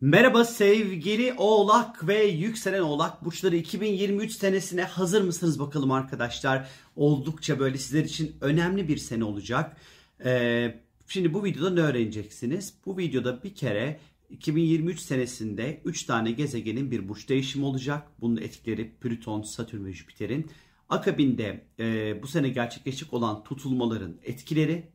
Merhaba sevgili Oğlak ve yükselen Oğlak burçları 2023 senesine hazır mısınız bakalım arkadaşlar? Oldukça böyle sizler için önemli bir sene olacak. Ee, şimdi bu videoda ne öğreneceksiniz? Bu videoda bir kere 2023 senesinde 3 tane gezegenin bir burç değişimi olacak. Bunun etkileri Plüton, Satürn ve Jüpiter'in. Akabinde e, bu sene gerçekleşecek olan tutulmaların etkileri.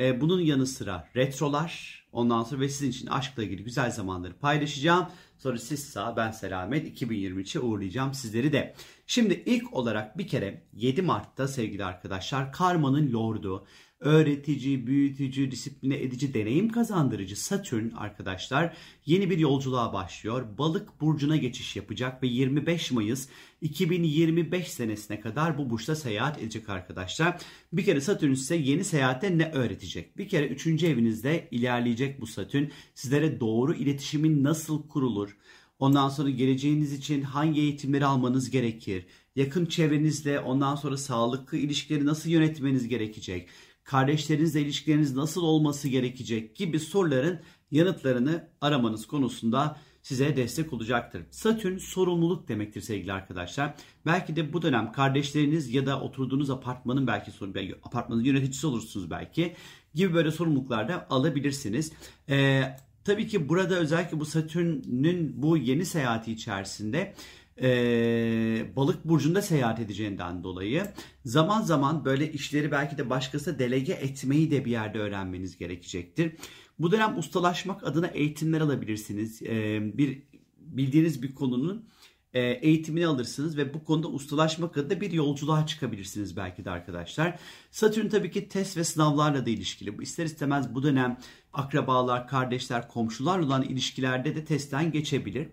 E, bunun yanı sıra retrolar, Ondan sonra ve sizin için aşkla ilgili güzel zamanları paylaşacağım. Sonra siz sağ ben selamet 2023'e uğurlayacağım sizleri de. Şimdi ilk olarak bir kere 7 Mart'ta sevgili arkadaşlar Karma'nın Lord'u öğretici, büyütücü, disipline edici, deneyim kazandırıcı Satürn arkadaşlar yeni bir yolculuğa başlıyor. Balık burcuna geçiş yapacak ve 25 Mayıs 2025 senesine kadar bu burçta seyahat edecek arkadaşlar. Bir kere Satürn size yeni seyahate ne öğretecek? Bir kere 3. evinizde ilerleyecek bu Satürn sizlere doğru iletişimin nasıl kurulur? Ondan sonra geleceğiniz için hangi eğitimleri almanız gerekir? Yakın çevrenizle ondan sonra sağlıklı ilişkileri nasıl yönetmeniz gerekecek? Kardeşlerinizle ilişkileriniz nasıl olması gerekecek gibi soruların yanıtlarını aramanız konusunda size destek olacaktır. Satürn sorumluluk demektir sevgili arkadaşlar. Belki de bu dönem kardeşleriniz ya da oturduğunuz apartmanın belki apartmanın yöneticisi olursunuz belki gibi böyle sorumluluklar da alabilirsiniz. Ee, tabii ki burada özellikle bu Satürn'ün bu yeni seyahati içerisinde e, balık burcunda seyahat edeceğinden dolayı zaman zaman böyle işleri belki de başkası delege etmeyi de bir yerde öğrenmeniz gerekecektir. Bu dönem ustalaşmak adına eğitimler alabilirsiniz. E, bir bildiğiniz bir konunun e, eğitimini alırsınız ve bu konuda ustalaşmak adına bir yolculuğa çıkabilirsiniz belki de arkadaşlar. Satürn tabii ki test ve sınavlarla da ilişkili. İster istemez bu dönem akrabalar, kardeşler, komşularla olan ilişkilerde de testten geçebilir.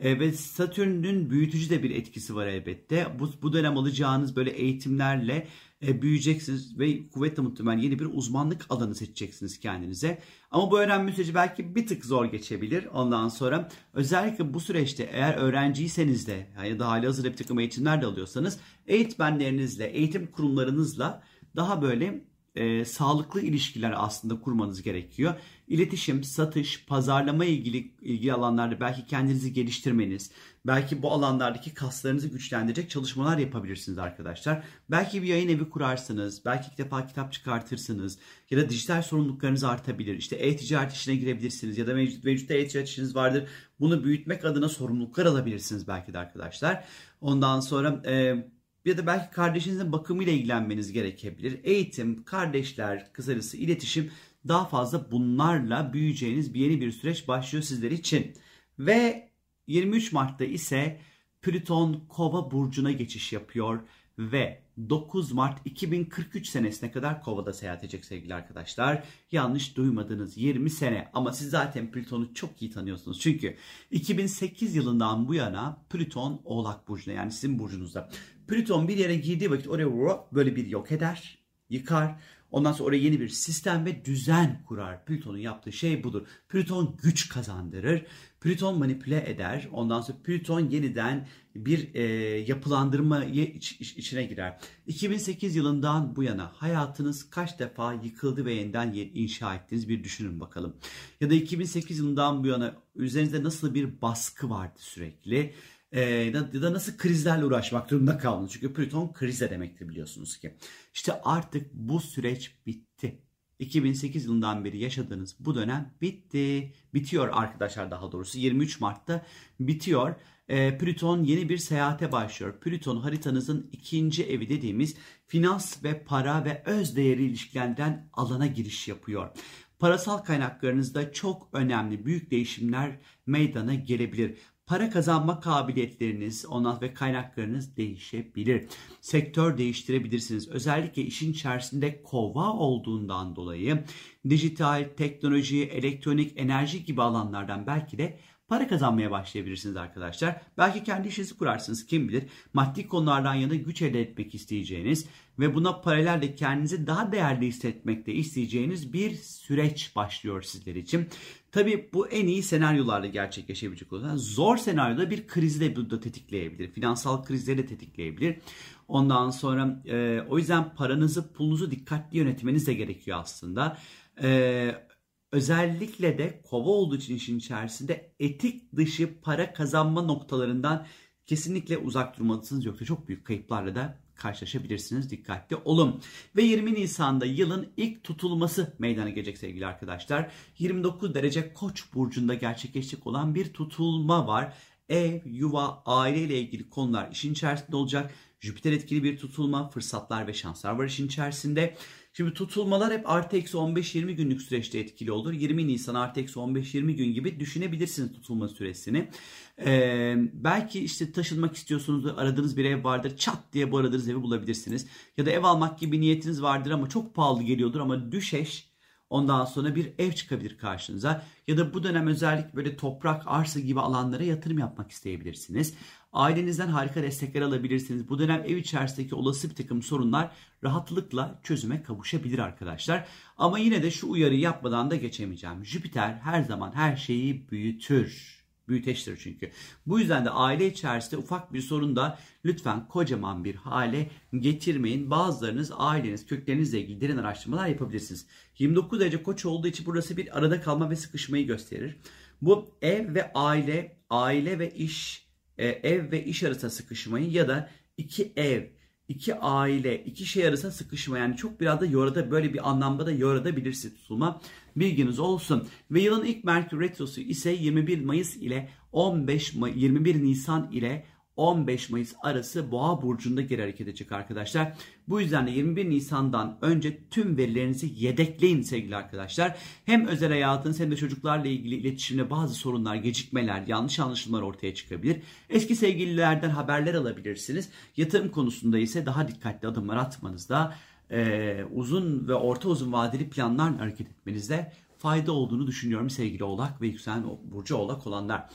E, ve Satürn'ün büyütücü de bir etkisi var elbette. Bu, bu dönem alacağınız böyle eğitimlerle e, büyüyeceksiniz ve kuvvetle muhtemelen yeni bir uzmanlık alanı seçeceksiniz kendinize. Ama bu öğrenme süreci belki bir tık zor geçebilir. Ondan sonra özellikle bu süreçte eğer öğrenciyseniz de ya da hali hazırda bir takım eğitimler de alıyorsanız eğitmenlerinizle, eğitim kurumlarınızla daha böyle e, sağlıklı ilişkiler aslında kurmanız gerekiyor. İletişim, satış, pazarlama ilgili ilgili alanlarda belki kendinizi geliştirmeniz, belki bu alanlardaki kaslarınızı güçlendirecek çalışmalar yapabilirsiniz arkadaşlar. Belki bir yayın evi kurarsınız, belki ilk defa kitap çıkartırsınız ya da dijital sorumluluklarınız artabilir. İşte e-ticaret işine girebilirsiniz ya da mevcut, mevcutta e-ticaret işiniz vardır. Bunu büyütmek adına sorumluluklar alabilirsiniz belki de arkadaşlar. Ondan sonra e, ya da belki kardeşinizin bakımıyla ilgilenmeniz gerekebilir. Eğitim, kardeşler, kısacası iletişim daha fazla bunlarla büyüyeceğiniz bir yeni bir süreç başlıyor sizler için. Ve 23 Mart'ta ise Plüton Kova burcuna geçiş yapıyor ve 9 Mart 2043 senesine kadar Kova'da seyahat edecek sevgili arkadaşlar. Yanlış duymadınız 20 sene ama siz zaten Plüton'u çok iyi tanıyorsunuz. Çünkü 2008 yılından bu yana Plüton Oğlak burcunda yani sizin burcunuzda. Plüton bir yere girdiği vakit oraya böyle bir yok eder, yıkar. Ondan sonra oraya yeni bir sistem ve düzen kurar. Plüton'un yaptığı şey budur. Plüton güç kazandırır. Plüton manipüle eder. Ondan sonra Plüton yeniden bir e, yapılandırmaya iç, iç, içine girer. 2008 yılından bu yana hayatınız kaç defa yıkıldı ve yeniden inşa ettiniz bir düşünün bakalım. Ya da 2008 yılından bu yana üzerinizde nasıl bir baskı vardı sürekli e, ya da nasıl krizlerle uğraşmak durumunda kaldınız. Çünkü Plüton krize demektir biliyorsunuz ki. İşte artık bu süreç bitti. 2008 yılından beri yaşadığınız bu dönem bitti. Bitiyor arkadaşlar daha doğrusu 23 Mart'ta bitiyor. E, Plüton yeni bir seyahate başlıyor. Plüton haritanızın ikinci evi dediğimiz finans ve para ve öz değeri ilişkilendiren alana giriş yapıyor. Parasal kaynaklarınızda çok önemli büyük değişimler meydana gelebilir para kazanma kabiliyetleriniz ondan ve kaynaklarınız değişebilir. Sektör değiştirebilirsiniz. Özellikle işin içerisinde kova olduğundan dolayı dijital, teknoloji, elektronik, enerji gibi alanlardan belki de para kazanmaya başlayabilirsiniz arkadaşlar. Belki kendi işinizi kurarsınız kim bilir. Maddi konulardan yana güç elde etmek isteyeceğiniz ve buna paralel de kendinizi daha değerli hissetmekte isteyeceğiniz bir süreç başlıyor sizler için. Tabi bu en iyi senaryolarla gerçekleşebilecek olan zor senaryoda bir krizi de burada tetikleyebilir. Finansal krizleri de tetikleyebilir. Ondan sonra e, o yüzden paranızı pulunuzu dikkatli yönetmeniz de gerekiyor aslında. E, Özellikle de kova olduğu için işin içerisinde etik dışı para kazanma noktalarından kesinlikle uzak durmalısınız. Yoksa çok büyük kayıplarla da karşılaşabilirsiniz. Dikkatli olun. Ve 20 Nisan'da yılın ilk tutulması meydana gelecek sevgili arkadaşlar. 29 derece Koç burcunda gerçekleşecek olan bir tutulma var. Ev, yuva, aile ile ilgili konular işin içerisinde olacak. Jüpiter etkili bir tutulma, fırsatlar ve şanslar var işin içerisinde. Şimdi tutulmalar hep artı eksi 15-20 günlük süreçte etkili olur. 20 Nisan artı eksi 15-20 gün gibi düşünebilirsiniz tutulma süresini. Ee, belki işte taşınmak istiyorsunuz aradığınız bir ev vardır. Çat diye bu aradığınız evi bulabilirsiniz. Ya da ev almak gibi niyetiniz vardır ama çok pahalı geliyordur ama düşeş Ondan sonra bir ev çıkabilir karşınıza. Ya da bu dönem özellikle böyle toprak, arsa gibi alanlara yatırım yapmak isteyebilirsiniz. Ailenizden harika destekler alabilirsiniz. Bu dönem ev içerisindeki olası bir takım sorunlar rahatlıkla çözüme kavuşabilir arkadaşlar. Ama yine de şu uyarıyı yapmadan da geçemeyeceğim. Jüpiter her zaman her şeyi büyütür. Büyüteçtir çünkü. Bu yüzden de aile içerisinde ufak bir sorun da lütfen kocaman bir hale getirmeyin. Bazılarınız aileniz, köklerinizle ilgili derin araştırmalar yapabilirsiniz. 29 derece koç olduğu için burası bir arada kalma ve sıkışmayı gösterir. Bu ev ve aile, aile ve iş, e, ev ve iş arasında sıkışmayı ya da iki ev, iki aile, iki şey arasında sıkışma yani çok biraz da yorada böyle bir anlamda da yoradabilirsin tutulma. Bilginiz olsun. Ve yılın ilk Merkür Retrosu ise 21 Mayıs ile 15 May 21 Nisan ile 15 Mayıs arası Boğa burcunda geri hareket edecek arkadaşlar. Bu yüzden de 21 Nisan'dan önce tüm verilerinizi yedekleyin sevgili arkadaşlar. Hem özel hayatınız hem de çocuklarla ilgili iletişimde bazı sorunlar, gecikmeler, yanlış anlaşılmalar ortaya çıkabilir. Eski sevgililerden haberler alabilirsiniz. Yatırım konusunda ise daha dikkatli adımlar atmanızda e, uzun ve orta uzun vadeli planlarla hareket etmenizde fayda olduğunu düşünüyorum sevgili Oğlak ve yükselen burcu Oğlak olanlar.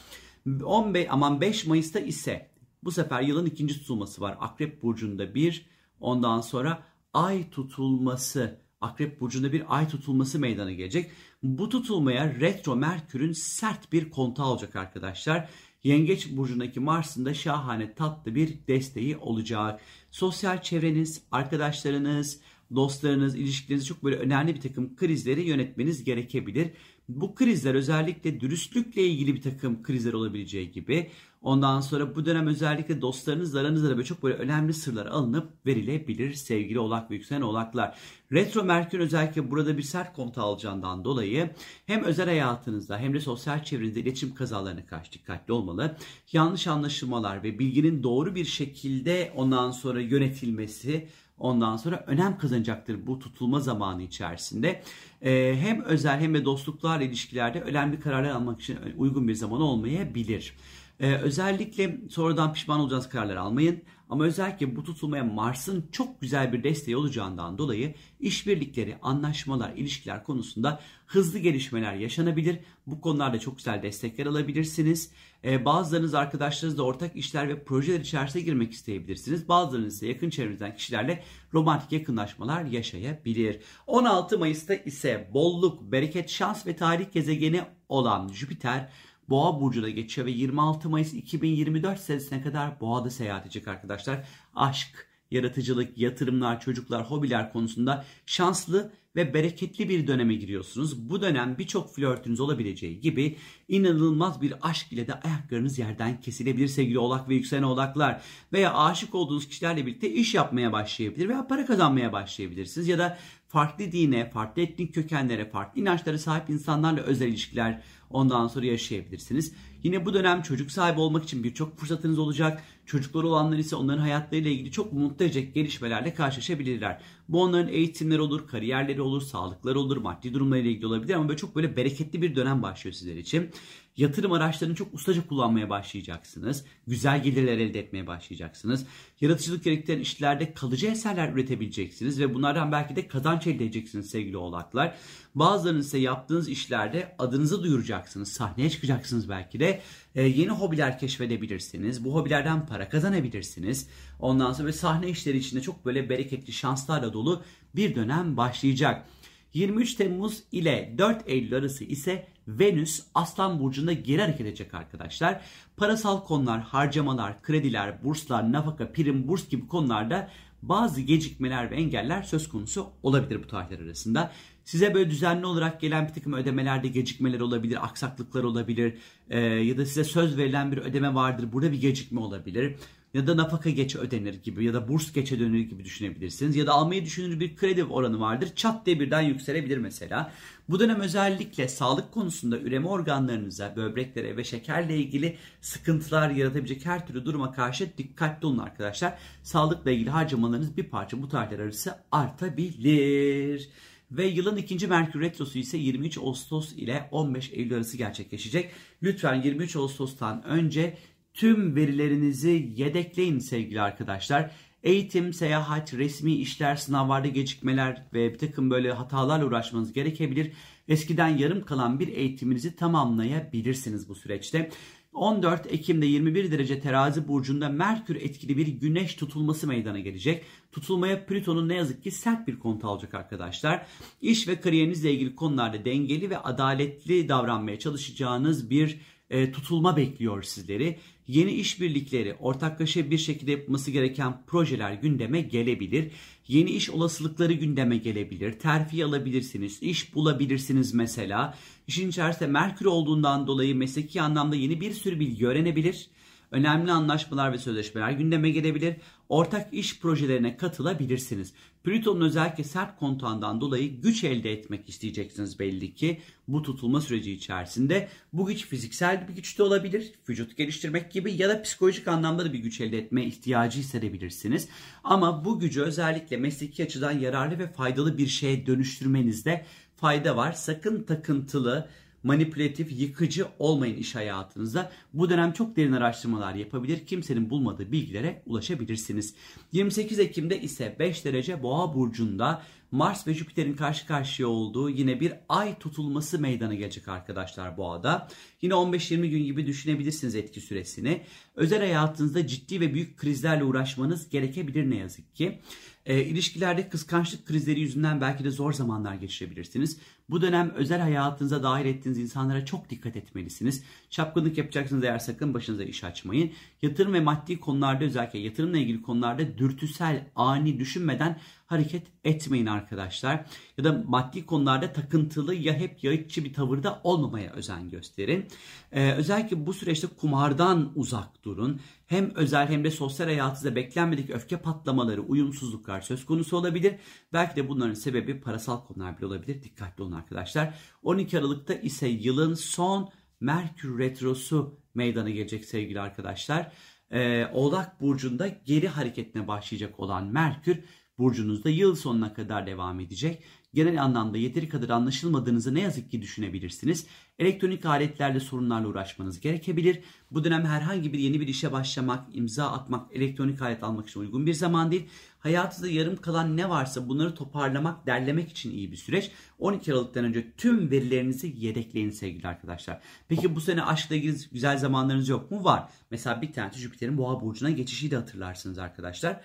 15 aman 5 Mayıs'ta ise bu sefer yılın ikinci tutulması var. Akrep burcunda bir, ondan sonra ay tutulması, Akrep burcunda bir ay tutulması meydana gelecek. Bu tutulmaya retro Merkür'ün sert bir kontağı olacak arkadaşlar. Yengeç burcundaki Mars'ın da şahane tatlı bir desteği olacak. Sosyal çevreniz, arkadaşlarınız, dostlarınız, ilişkileriniz çok böyle önemli bir takım krizleri yönetmeniz gerekebilir. Bu krizler özellikle dürüstlükle ilgili bir takım krizler olabileceği gibi ondan sonra bu dönem özellikle dostlarınızla aranızda da böyle çok böyle önemli sırlar alınıp verilebilir sevgili oğlak ve yükselen oğlaklar. Retro Merkür özellikle burada bir sert konta alacağından dolayı hem özel hayatınızda hem de sosyal çevrenizde iletişim kazalarına karşı dikkatli olmalı. Yanlış anlaşılmalar ve bilginin doğru bir şekilde ondan sonra yönetilmesi ondan sonra önem kazanacaktır bu tutulma zamanı içerisinde. Ee, hem özel hem de dostluklarla ilişkilerde önemli kararlar almak için uygun bir zaman olmayabilir. Ee, özellikle sonradan pişman olacağınız kararlar almayın. Ama özellikle bu tutulmaya Mars'ın çok güzel bir desteği olacağından dolayı işbirlikleri, anlaşmalar, ilişkiler konusunda hızlı gelişmeler yaşanabilir. Bu konularda çok güzel destekler alabilirsiniz. Ee, bazılarınız arkadaşlarınızla ortak işler ve projeler içerisine girmek isteyebilirsiniz. Bazılarınız ise yakın çevrenizden kişilerle romantik yakınlaşmalar yaşayabilir. 16 Mayıs'ta ise bolluk, bereket, şans ve tarih gezegeni olan Jüpiter Boğa burcuna geçiyor ve 26 Mayıs 2024 senesine kadar Boğa'da seyahat edecek arkadaşlar. Aşk, yaratıcılık, yatırımlar, çocuklar, hobiler konusunda şanslı ve bereketli bir döneme giriyorsunuz. Bu dönem birçok flörtünüz olabileceği gibi inanılmaz bir aşk ile de ayaklarınız yerden kesilebilir sevgili oğlak ve yükselen oğlaklar. Veya aşık olduğunuz kişilerle birlikte iş yapmaya başlayabilir veya para kazanmaya başlayabilirsiniz. Ya da farklı dine, farklı etnik kökenlere, farklı inançlara sahip insanlarla özel ilişkiler ondan sonra yaşayabilirsiniz. Yine bu dönem çocuk sahibi olmak için birçok fırsatınız olacak. Çocukları olanlar ise onların hayatlarıyla ilgili çok mutlu edecek gelişmelerle karşılaşabilirler. Bu onların eğitimleri olur, kariyerleri olur, sağlıkları olur, maddi durumlarıyla ilgili olabilir ama böyle çok böyle bereketli bir dönem başlıyor sizler için. Yatırım araçlarını çok ustaca kullanmaya başlayacaksınız. Güzel gelirler elde etmeye başlayacaksınız. Yaratıcılık gerektiren işlerde kalıcı eserler üretebileceksiniz ve bunlardan belki de kazanç elde edeceksiniz sevgili oğlaklar. Bazılarınız ise yaptığınız işlerde adınızı duyuracaksınız. Sahneye çıkacaksınız belki de. Ee, yeni hobiler keşfedebilirsiniz. Bu hobilerden para kazanabilirsiniz. Ondan sonra sahne işleri içinde çok böyle bereketli şanslarla dolu bir dönem başlayacak. 23 Temmuz ile 4 Eylül arası ise Venüs Aslan Burcu'nda geri hareket edecek arkadaşlar. Parasal konular, harcamalar, krediler, burslar, nafaka, prim, burs gibi konularda bazı gecikmeler ve engeller söz konusu olabilir bu tarihler arasında. Size böyle düzenli olarak gelen bir takım ödemelerde gecikmeler olabilir, aksaklıklar olabilir e, ya da size söz verilen bir ödeme vardır, burada bir gecikme olabilir ya da nafaka geç ödenir gibi ya da burs geç ödenir gibi düşünebilirsiniz. Ya da almayı düşünür bir kredi oranı vardır. Çat diye birden yükselebilir mesela. Bu dönem özellikle sağlık konusunda üreme organlarınıza, böbreklere ve şekerle ilgili sıkıntılar yaratabilecek her türlü duruma karşı dikkatli olun arkadaşlar. Sağlıkla ilgili harcamalarınız bir parça bu tarihler arası artabilir. Ve yılın ikinci Merkür Retrosu ise 23 Ağustos ile 15 Eylül arası gerçekleşecek. Lütfen 23 Ağustos'tan önce tüm verilerinizi yedekleyin sevgili arkadaşlar. Eğitim, seyahat, resmi işler, sınavlarda gecikmeler ve bir takım böyle hatalarla uğraşmanız gerekebilir. Eskiden yarım kalan bir eğitiminizi tamamlayabilirsiniz bu süreçte. 14 Ekim'de 21 derece terazi burcunda Merkür etkili bir güneş tutulması meydana gelecek. Tutulmaya Plüton'un ne yazık ki sert bir kontu alacak arkadaşlar. İş ve kariyerinizle ilgili konularda dengeli ve adaletli davranmaya çalışacağınız bir e, tutulma bekliyor sizleri. Yeni işbirlikleri, ortaklaşa bir şekilde yapılması gereken projeler gündeme gelebilir. Yeni iş olasılıkları gündeme gelebilir. Terfi alabilirsiniz, iş bulabilirsiniz mesela. İşin içerisinde Merkür olduğundan dolayı mesleki anlamda yeni bir sürü bilgi öğrenebilir önemli anlaşmalar ve sözleşmeler gündeme gelebilir. Ortak iş projelerine katılabilirsiniz. Plüton'un özellikle sert kontağından dolayı güç elde etmek isteyeceksiniz belli ki bu tutulma süreci içerisinde. Bu güç fiziksel bir güç de olabilir. Vücut geliştirmek gibi ya da psikolojik anlamda da bir güç elde etme ihtiyacı hissedebilirsiniz. Ama bu gücü özellikle mesleki açıdan yararlı ve faydalı bir şeye dönüştürmenizde fayda var. Sakın takıntılı, manipülatif, yıkıcı olmayın iş hayatınızda. Bu dönem çok derin araştırmalar yapabilir. Kimsenin bulmadığı bilgilere ulaşabilirsiniz. 28 Ekim'de ise 5 derece Boğa burcunda Mars ve Jüpiter'in karşı karşıya olduğu yine bir ay tutulması meydana gelecek arkadaşlar Boğa'da. Yine 15-20 gün gibi düşünebilirsiniz etki süresini. Özel hayatınızda ciddi ve büyük krizlerle uğraşmanız gerekebilir ne yazık ki. E, ilişkilerde kıskançlık krizleri yüzünden belki de zor zamanlar geçirebilirsiniz. Bu dönem özel hayatınıza dahil ettiğiniz insanlara çok dikkat etmelisiniz. Çapkınlık yapacaksınız eğer sakın başınıza iş açmayın. Yatırım ve maddi konularda özellikle yatırımla ilgili konularda dürtüsel, ani düşünmeden hareket etmeyin arkadaşlar. Ya da maddi konularda takıntılı ya hep yayıkçı bir tavırda olmamaya özen gösterin. Ee, özellikle bu süreçte kumardan uzak durun. Hem özel hem de sosyal hayatınızda beklenmedik öfke patlamaları, uyumsuzluklar söz konusu olabilir. Belki de bunların sebebi parasal konular bile olabilir. Dikkatli olun arkadaşlar. 12 Aralık'ta ise yılın son Merkür Retrosu meydana gelecek sevgili arkadaşlar. Ee, Oğlak Burcu'nda geri hareketine başlayacak olan Merkür burcunuzda yıl sonuna kadar devam edecek. Genel anlamda yeteri kadar anlaşılmadığınızı ne yazık ki düşünebilirsiniz. Elektronik aletlerle sorunlarla uğraşmanız gerekebilir. Bu dönem herhangi bir yeni bir işe başlamak, imza atmak, elektronik alet almak için uygun bir zaman değil. Hayatınızda yarım kalan ne varsa bunları toparlamak, derlemek için iyi bir süreç. 12 Aralık'tan önce tüm verilerinizi yedekleyin sevgili arkadaşlar. Peki bu sene aşkla ilgili güzel zamanlarınız yok mu? Var. Mesela bir tanesi Jüpiter'in Boğa burcuna geçişi de hatırlarsınız arkadaşlar.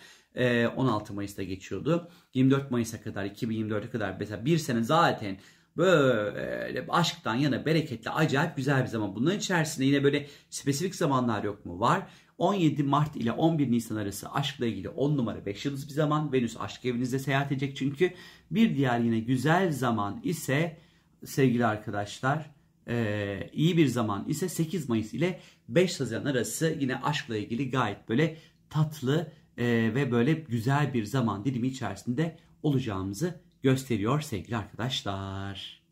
16 ee, Mayıs'ta geçiyordu. 24 Mayıs'a kadar 2024'e kadar mesela bir sene zaten böyle aşktan yana bereketli acayip güzel bir zaman. Bunların içerisinde yine böyle spesifik zamanlar yok mu? Var. 17 Mart ile 11 Nisan arası aşkla ilgili 10 numara 5 yıldız bir zaman. Venüs aşk evinizde seyahat edecek çünkü. Bir diğer yine güzel zaman ise sevgili arkadaşlar e, iyi bir zaman ise 8 Mayıs ile 5 Haziran arası yine aşkla ilgili gayet böyle tatlı e, ve böyle güzel bir zaman dilimi içerisinde olacağımızı gösteriyor sevgili arkadaşlar.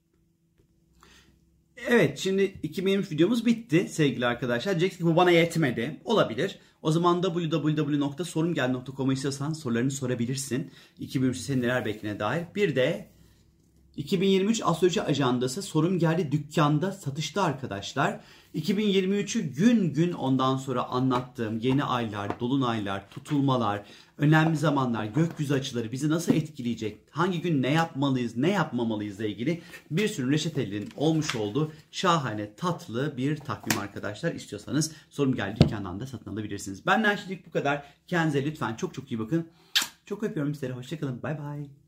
Evet şimdi 2023 videomuz bitti sevgili arkadaşlar. Diyeceksiniz ki bu bana yetmedi. Olabilir. O zaman www.sorumgel.com'a istiyorsan sorularını sorabilirsin. 2023 senin neler beklediğine dair. Bir de 2023 astroloji ajandası sorum geldi dükkanda satışta arkadaşlar. 2023'ü gün gün ondan sonra anlattığım yeni aylar, dolunaylar, tutulmalar, önemli zamanlar, gökyüzü açıları bizi nasıl etkileyecek, hangi gün ne yapmalıyız, ne yapmamalıyız ile ilgili bir sürü reçetelerin olmuş olduğu şahane, tatlı bir takvim arkadaşlar. İstiyorsanız sorum geldi dükkandan da satın alabilirsiniz. Benden şimdilik bu kadar. Kendinize lütfen çok çok iyi bakın. Çok öpüyorum sizleri. Hoşçakalın. Bay bay.